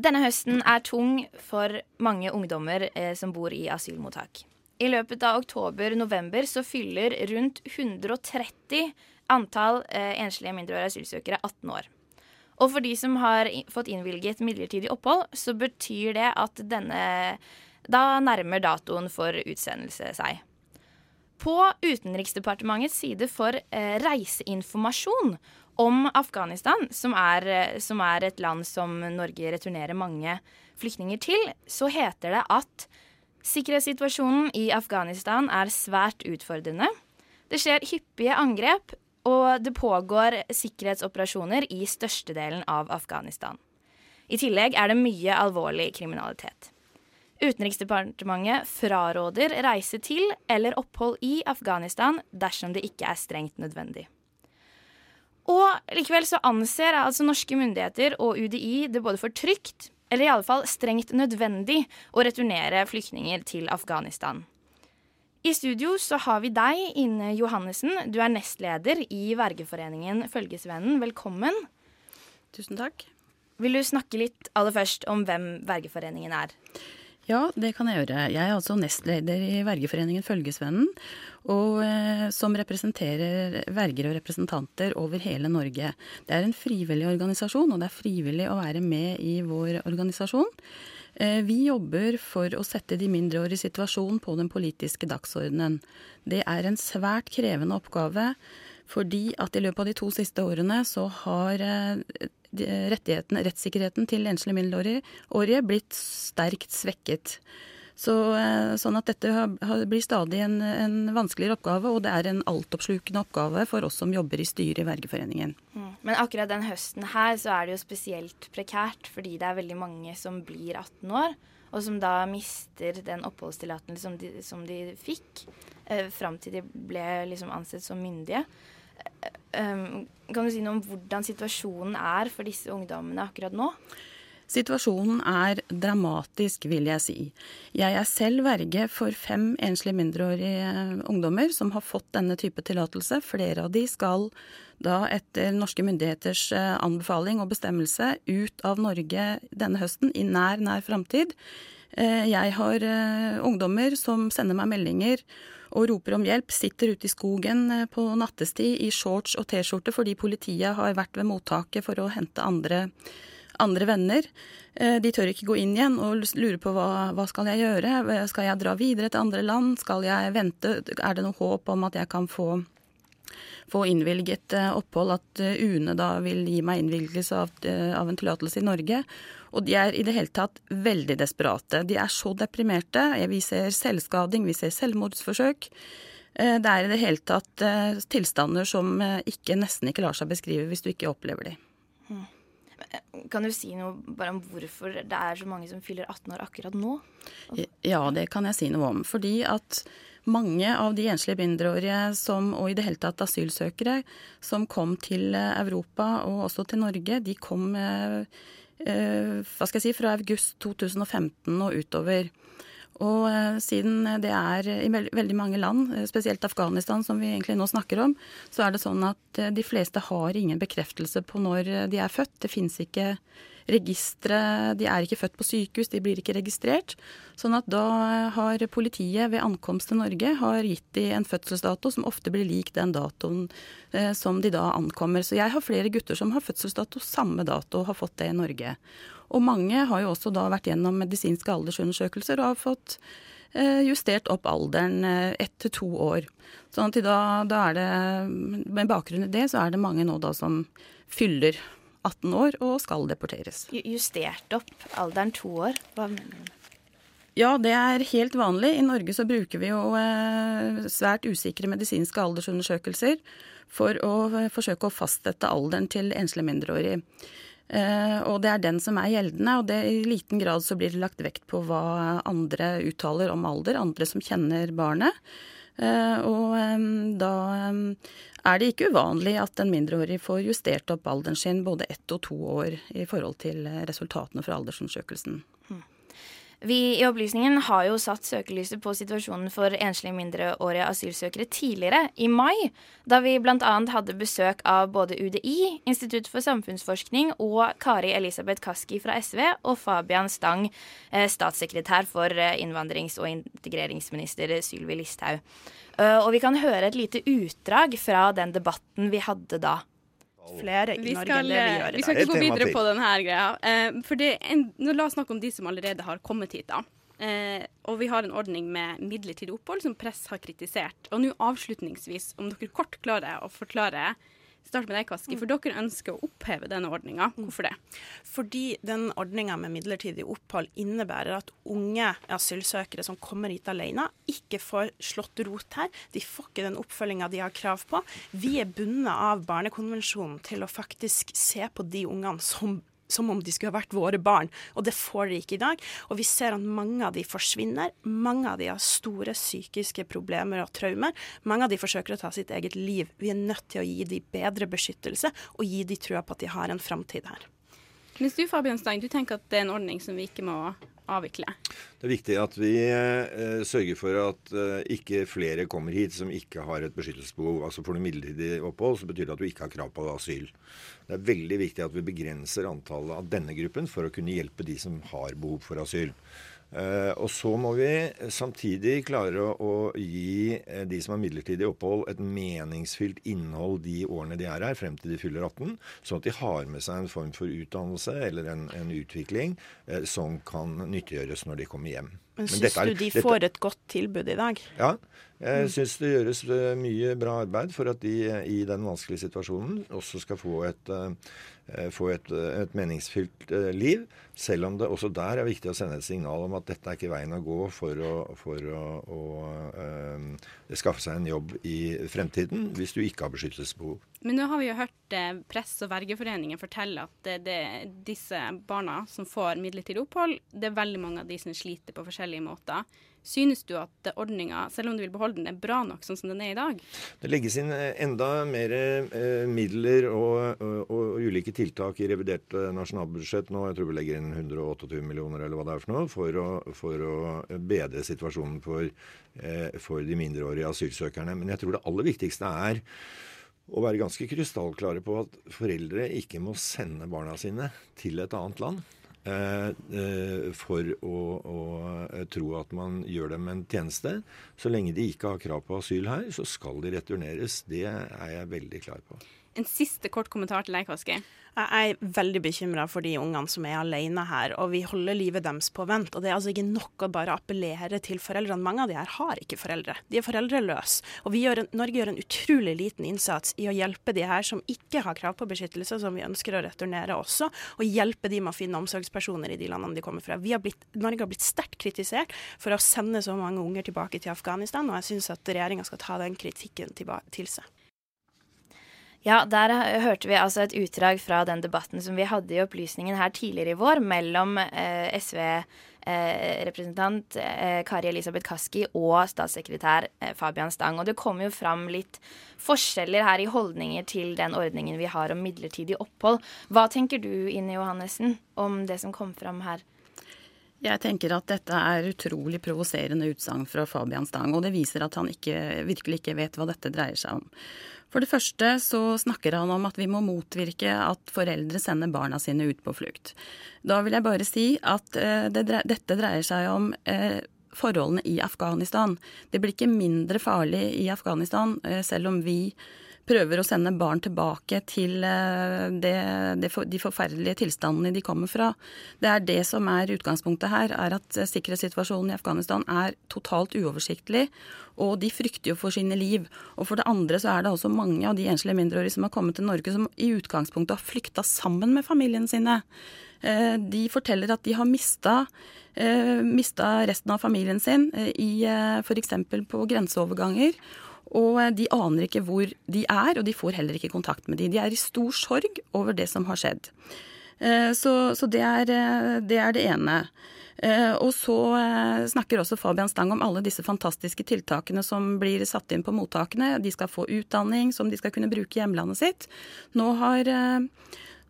Denne høsten er tung for mange ungdommer eh, som bor i asylmottak. I løpet av oktober-november så fyller rundt 130 antall eh, enslige mindreårige asylsøkere 18 år. Og for de som har fått innvilget midlertidig opphold, så betyr det at denne Da nærmer datoen for utsendelse seg. På Utenriksdepartementets side for eh, reiseinformasjon om Afghanistan, som er, som er, et land som Norge returnerer mange flyktninger til, så heter det at sikkerhetssituasjonen i Afghanistan er svært utfordrende. Det skjer hyppige angrep, og det pågår sikkerhetsoperasjoner i størstedelen av Afghanistan. I tillegg er det mye alvorlig kriminalitet. Utenriksdepartementet fraråder reise til eller opphold i Afghanistan dersom det ikke er strengt nødvendig. Og likevel så anser altså norske myndigheter og UDI det både for trygt, eller i alle fall strengt nødvendig, å returnere flyktninger til Afghanistan. I studio så har vi deg, Ine Johannessen. Du er nestleder i vergeforeningen Følgesvennen. Velkommen. Tusen takk. Vil du snakke litt aller først om hvem Vergeforeningen er? Ja, det kan jeg gjøre. Jeg er altså nestleder i Vergeforeningen Følgesvennen, og eh, som representerer verger og representanter over hele Norge. Det er en frivillig organisasjon, og det er frivillig å være med i vår organisasjon. Eh, vi jobber for å sette de mindreårige situasjon på den politiske dagsordenen. Det er en svært krevende oppgave, fordi at i løpet av de to siste årene så har eh, rettssikkerheten til enslige mindreårige blitt sterkt svekket. Så, eh, sånn at dette blir stadig en, en, vanskeligere oppgave, og det er en altoppslukende oppgave for oss som jobber i styret i Vergeforeningen. Mm. Men akkurat den høsten her så er det jo spesielt prekært, fordi det er veldig mange som blir 18 år, og som da mister den oppholdstillatelsen som, de, som de fikk, eh, fram til de ble liksom ansett som myndige. Um, kan du si noe om hvordan situasjonen er for disse ungdommene akkurat nå? Situasjonen er dramatisk, vil jeg si. Jeg er selv verge for fem enslige mindreårige ungdommer som har fått denne type tillatelse. Flere av de skal da etter norske myndigheters eh, anbefaling og bestemmelse ut av Norge denne høsten i nær, nær framtid. Eh, jeg har eh, ungdommer som sender meg meldinger og roper om hjelp, sitter ute i skogen eh, på nattestid i shorts og T-skjorte fordi politiet har vært ved mottaket for å hente andre, andre venner. Eh, de tør ikke gå inn igjen og lurer på hva, hva skal jeg gjøre. Skal jeg dra videre til andre land? Skal jeg vente? Er det noe håp om at jeg kan få få innvilget eh, opphold, at UNE da vil gi meg innvilgelse av, av en tillatelse i Norge. Og de er i det hele tatt veldig desperate. De er så deprimerte. Vi ser selvskading, vi ser selvmordsforsøk. Eh, det er i det hele tatt eh, tilstander som eh, ikke, nesten ikke lar seg beskrive hvis du ikke opplever de. Hmm. Kan du si noe bare om hvorfor det er så mange som fyller 18 år akkurat nå? Ja, det kan jeg si noe om. Fordi at mange av de enslige mindreårige som, og i det hele tatt asylsøkere som kom til Europa og også til Norge, de kom Eh, hva skal jeg si, fra august 2015 og utover. Og eh, siden det er i veldig mange land, eh, spesielt Afghanistan som vi egentlig nå snakker om, så er det sånn at de fleste har ingen bekreftelse på når de er født. Det fins ikke registre De er ikke født på sykehus, de blir ikke registrert. Sånn at da har politiet ved ankomst til Norge har gitt de en fødselsdato som ofte blir lik den datoen eh, som de da ankommer. Så jeg har flere gutter som har fødselsdato samme dato, og har fått det i Norge. Og mange har jo også da vært gjennom medisinske aldersundersøkelser og har fått eh, justert opp alderen eh, ett til to år. Sånn at da, da er det, med bakgrunn i det, så er det mange nå da som fyller 18 år og skal deporteres. Justert opp alderen to år? Hva mener du? Ja, det er helt vanlig. I Norge så bruker vi jo eh, svært usikre medisinske aldersundersøkelser for å forsøke å fastsette alderen til enslige mindreårige. Eh, og det er den som er gjeldende, og det, i liten grad så blir det lagt vekt på hva andre uttaler om alder, andre som kjenner barnet. Eh, og da er det ikke uvanlig at en mindreårig får justert opp alderen sin både ett og to år i forhold til resultatene fra aldersundersøkelsen. Vi i Opplysningen har jo satt søkelyset på situasjonen for enslige mindreårige asylsøkere tidligere, i mai, da vi bl.a. hadde besøk av både UDI, Institutt for samfunnsforskning og Kari Elisabeth Kaski fra SV og Fabian Stang, eh, statssekretær for eh, innvandrings- og integreringsminister Sylvi Listhaug. Eh, og vi kan høre et lite utdrag fra den debatten vi hadde da flere i vi Norge skal, enn det vi gjør i Vi skal ikke gå videre på denne greia. Eh, for det en, nå La oss snakke om de som allerede har kommet hit. da. Eh, og vi har en ordning med midlertidig opphold som Press har kritisert. Og nå avslutningsvis, om dere kort klarer å forklare Start med deg, Kaski, for dere ønsker å oppheve denne ordninga. Hvorfor det? Fordi den ordninga med midlertidig opphold innebærer at unge asylsøkere som kommer hit alene, ikke får slått rot her. De får ikke den oppfølginga de har krav på. Vi er bundet av Barnekonvensjonen til å faktisk se på de ungene som som om de skulle ha vært våre barn, og det får de ikke i dag. Og vi ser at mange av de forsvinner. Mange av de har store psykiske problemer og traumer. Mange av de forsøker å ta sitt eget liv. Vi er nødt til å gi de bedre beskyttelse, og gi de trua på at de har en framtid her. Mens du, Fabian Stang, du tenker at det er en ordning som vi ikke må avvikle. Det er viktig at vi eh, sørger for at eh, ikke flere kommer hit som ikke har et beskyttelsesbehov. Altså Får du midlertidig opphold, så betyr det at du ikke har krav på asyl. Det er veldig viktig at vi begrenser antallet av denne gruppen for å kunne hjelpe de som har behov for asyl. Eh, og så må vi samtidig klare å, gi eh, de som har midlertidig opphold, et meningsfylt innhold de årene de er her, frem til de fyller 18, sånn at de har med seg en form for utdannelse eller en, en utvikling eh, som kan nyttiggjøres når de kommer hjem. Men syns du de dette- får et godt tilbud i dag? Ja, jeg syns det gjøres mye bra arbeid for at de i den vanskelige situasjonen også skal få et, få et, eh, et meningsfylt eh, liv. Selv om det også der er viktig å sende et signal om at dette er ikke veien å gå for å, for å, å øh, skaffe seg en jobb i fremtiden hvis du ikke har beskyttelsesbehov. Men nå har vi jo hørt eh, Press og Vergeforeningen fortelle at det, det, disse barna som får midlertidig opphold, det er veldig mange av de som sliter på forskjellige måter. Synes du at ordninga, selv om du vil beholde den, er bra nok sånn som den er i dag? Det legges inn eh, enda mer eh, midler og, og, og ulike tiltak i revidert eh, nasjonalbudsjett nå. Jeg tror vi legger inn 128 millioner eller hva det er for noe, for å, for å bedre situasjonen for, eh, for de mindreårige asylsøkerne. Men jeg tror det aller viktigste er å være ganske krystallklare på at foreldre ikke må sende barna sine til et annet land. Eh, eh, for å, å eh, tro at man gjør dem en tjeneste. Så lenge de ikke har krav på asyl her, så skal de returneres. Det er jeg veldig klar på. En siste kort kommentar til deg, Kaski. Jeg er veldig bekymra for de ungene som er alene her, og vi holder livet deres på vent. Og det er altså ikke nok å bare appellere til foreldrene. Mange av de her har ikke foreldre. De er foreldreløse. Og gjør en, Norge gjør en utrolig liten innsats i å hjelpe de her som ikke har krav på beskyttelse, som vi ønsker å returnere også, og hjelpe de med å finne omsorgspersoner i de landene de kommer fra. Har blitt, Norge har blitt sterkt kritisert for å sende så mange unger tilbake til Afghanistan, og jeg syns at regjeringa skal ta den kritikken til seg. Ja, der hørte vi altså et utdrag fra den debatten som vi hadde i Opplysningen her tidligere i vår mellom eh, SV-representant eh, Kari Elisabeth Kaski og statssekretær eh, Fabian Stang. Og det kom jo fram litt forskjeller her i holdninger til den ordningen vi har om midlertidig opphold. Hva tenker du, Ine Johannessen, om det som kom fram her? Jeg tenker at dette er utrolig provoserende utsagn fra Fabian Stang, og det viser at han ikke, virkelig ikke vet hva dette dreier seg om. For det første så snakker han om at vi må motvirke at foreldre sender barna sine ut på flukt. Da vil jeg bare si at eh, det, dette dreier seg om eh, forholdene i Afghanistan. Det blir ikke mindre farlig i Afghanistan eh, selv om vi prøver å sende barn tilbake til det, det, de forferdelige tilstandene de kommer fra. Det er det som er utgangspunktet her, er at sikkerhetssituasjonen i Afghanistan er totalt uoversiktlig, og de frykter jo for sine liv. Og for det andre så er det også mange av de enslige mindreårige som har kommet til Norge, som i utgangspunktet har flykta sammen med familiene sine. De forteller at de har mista mista resten av familien sin i f.eks. på grenseoverganger. Og de aner ikke hvor de er, og de får heller ikke kontakt med de. De er i stor sorg over det som har skjedd. Så, så det, er, det, er, det ene. Og så snakker også Fabian Stang om alle disse fantastiske tiltakene som blir satt inn på mottakene. De skal få utdanning som de skal kunne bruke i hjemlandet sitt. Nå har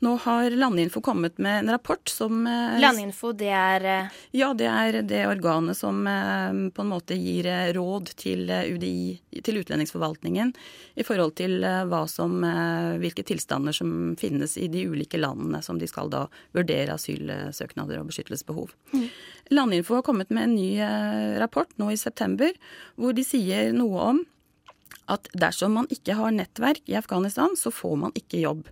Nå har Landinfo kommet med en rapport som eh, Landinfo, det er eh, Ja, det er det organet som eh, på en måte gir råd til UDI, til utlendingsforvaltningen, i forhold til hva som, hvilke tilstander som finnes i de ulike landene som de skal da vurdere asylsøknader og beskyttelsesbehov. Mm. Landinfo har kommet med en ny rapport nå i september, hvor de sier noe om at dersom man ikke har nettverk i Afghanistan, så får man ikke jobb.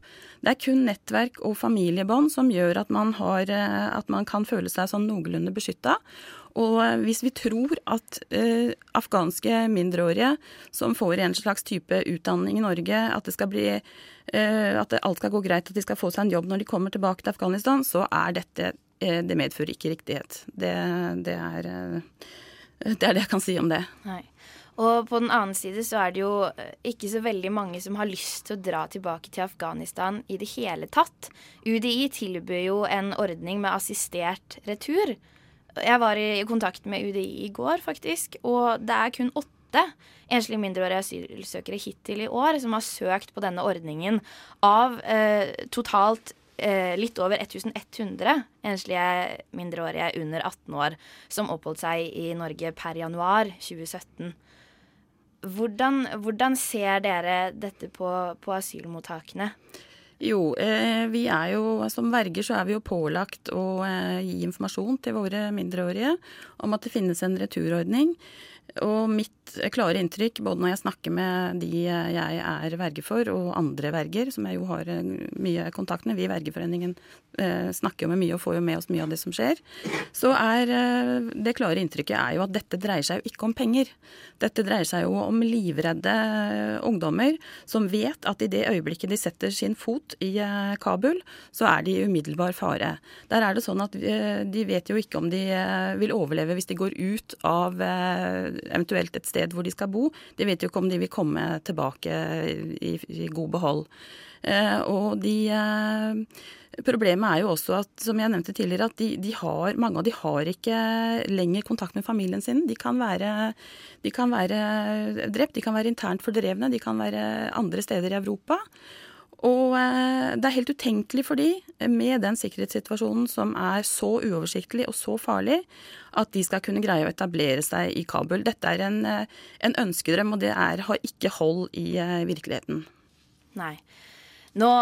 Det er kun nettverk og familiebånd som gjør at man, har, eh, at man kan føle seg sånn noenlunde beskytta. Og eh, hvis vi tror at uh, afghanske mindreårige som får en slags type utdanning i Norge, at bli uh, at alt skal gå greit, at de skal få seg en jobb når de kommer tilbake til Afghanistan, så er dette uh, Det medfører ikke riktighet. Det, det, er, det er det jeg kan si om det. Nei. Og på den annen side så er det jo eh, ikke så veldig mange som har lyst til å dra tilbake til Afghanistan i det hele tatt. UDI tilbyr jo en ordning med assistert retur. Jeg var i kontakt med UDI i går, faktisk, og det er kun åtte enslige mindreårige asylsøkere hittil i år som har søkt på denne ordningen av eh, totalt eh, litt over 1100 enslige mindreårige under 18 år som oppholdt seg i Norge per januar 2017. Hvordan, hvordan ser dere dette på, på asylmottakene? Jo, eh, vi er jo som verger så er vi jo pålagt å eh, gi informasjon til våre mindreårige om at det finnes en returordning. Og mitt klare inntrykk, både når jeg snakker med de jeg er verge for, og andre verger, som jeg jo har eh, mye kontakt med, vi i Vergeforeningen eh, snakker jo med mye og får jo med oss mye av det som skjer, så er eh, det klare inntrykket er jo at dette dreier seg jo ikke om penger. Dette dreier seg jo om livredde ungdommer som vet at i det øyeblikket de setter sin fot i Kabul, så er de i umiddelbar fare. Der er det sånn at de vet jo ikke om de vil overleve hvis de går ut av eventuelt et sted hvor de skal bo. De vet jo ikke om de vil komme tilbake i, i god behold. Eh, og de eh, Problemet er jo også at, som jeg nevnte tidligere, at de, de har, mange av de har ikke lenger kontakt med familien sin. De kan, være, de kan være drept, de kan være internt fordrevne, de kan være andre steder i Europa. Og eh, det er helt utenkelig for de, med den sikkerhetssituasjonen som er så uoversiktlig og så farlig, at de skal kunne greie å etablere seg i Kabul. Dette er en, eh, en ønskedrøm, og det er, har ikke hold i eh, virkeligheten. Nei. Nå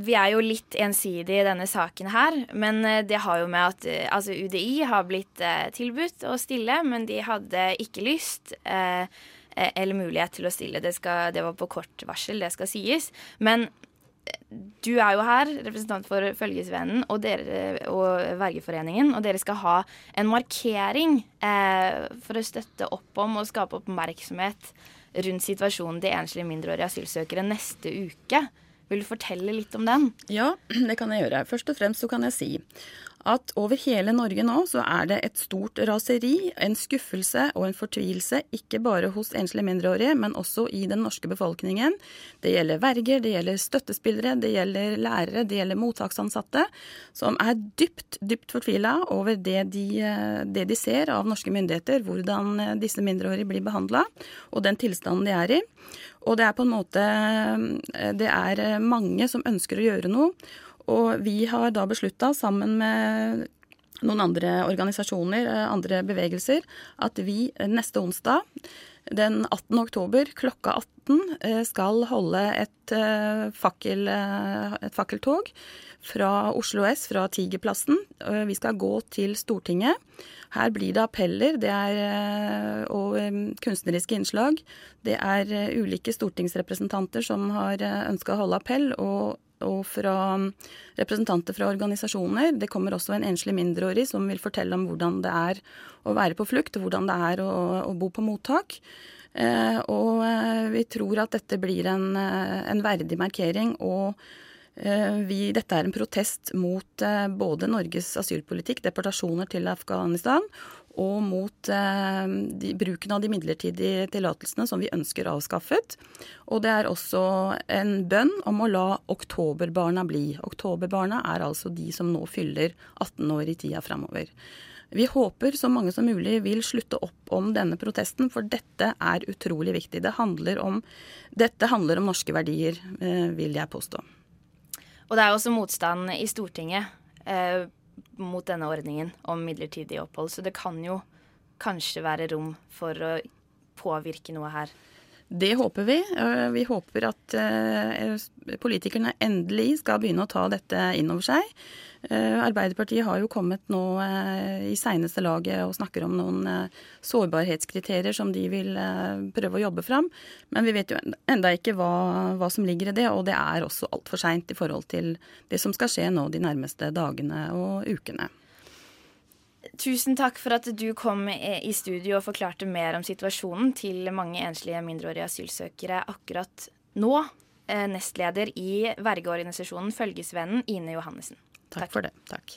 Vi er jo litt ensidige i denne saken her, men det har jo med at altså UDI har blitt tilbudt å stille, men de hadde ikke lyst. Eh, Eh, eller mulighet til å stille. Det, skal, det var på kort varsel, det skal sies. Men eh, du er jo her, representant for Følgesvennen og, dere, og Vergeforeningen, og dere skal ha en markering eh, for å støtte opp om og skape oppmerksomhet rundt situasjonen til enslige mindreårige asylsøkere neste uke. Vil du fortelle litt om den? Ja, det kan jeg gjøre. Først og fremst så kan jeg si at over hele Norge nå så er det et stort raseri, en skuffelse og en fortvilelse, ikke bare hos enslige mindreårige, men også i den norske befolkningen. Det gjelder verger, det gjelder støttespillere, det gjelder lærere, det gjelder mottaksansatte, som er dypt, dypt fortvila over det de, det de, ser av norske myndigheter, hvordan disse mindreårige blir behandla, og den tilstanden de er i. Og det er på en måte Det er mange som ønsker å gjøre noe. Og vi har da beslutta, sammen med noen andre organisasjoner, eh, andre bevegelser, at vi neste onsdag, den 18. oktober klokka 18, eh, skal holde et, eh, fakkel, et fakkeltog fra Oslo S, fra Tigerplassen. Vi skal gå til Stortinget. Her blir det appeller det er, og kunstneriske innslag. Det er ulike stortingsrepresentanter som har ønska å holde appell. og og fra representanter fra organisasjoner. Det kommer også en enslig mindreårig som vil fortelle om hvordan det er å være på flukt, og hvordan det er å, å bo på mottak. Eh, og eh, vi tror at dette blir en, eh, en verdig markering. og eh, vi, dette er en protest mot både Norges asylpolitikk, deportasjoner til Afghanistan, og mot eh, de, bruken av de midlertidige tillatelsene som vi ønsker avskaffet. Og det er også en bønn om å la oktoberbarna bli. Oktoberbarna er altså de som nå fyller 18 år i tida framover. Vi håper så mange som mulig vil slutte opp om denne protesten, for dette er utrolig viktig. Det handler om, dette handler om norske verdier, eh, vil jeg påstå. Og det er også motstand i Stortinget eh, mot denne ordningen om midlertidig opphold, så det kan jo kanskje være rom for å påvirke noe her. Det håper vi. Eh, vi håper at eh, politikerne endelig skal begynne å ta dette inn over seg. Eh, Arbeiderpartiet har jo kommet nå i seineste laget og snakker om noen sårbarhetskriterier som de vil prøve å jobbe fram. Men vi vet jo enda ikke hva, hva som ligger i det, og det er også altfor seint i forhold til det som skal skje nå de nærmeste dagene og ukene. Tusen takk for at du kom i studio og forklarte mer om situasjonen til mange enslige mindreårige asylsøkere akkurat nå. Eh, nestleder i vergeorganisasjonen Følgesvennen, Ine Johannessen. Takk, takk for det. Takk.